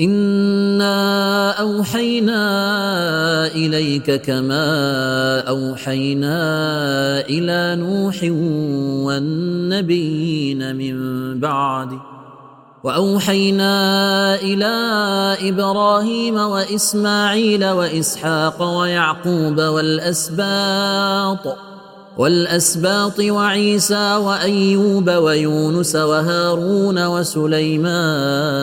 انا اوحينا اليك كما اوحينا إلى نوح والنبيين من بعده واوحينا إلى إبراهيم واسماعيل واسحاق ويعقوب والاسباط والاسباط وعيسى وايوب ويونس وهارون وسليمان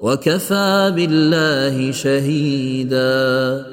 وكفى بالله شهيدا.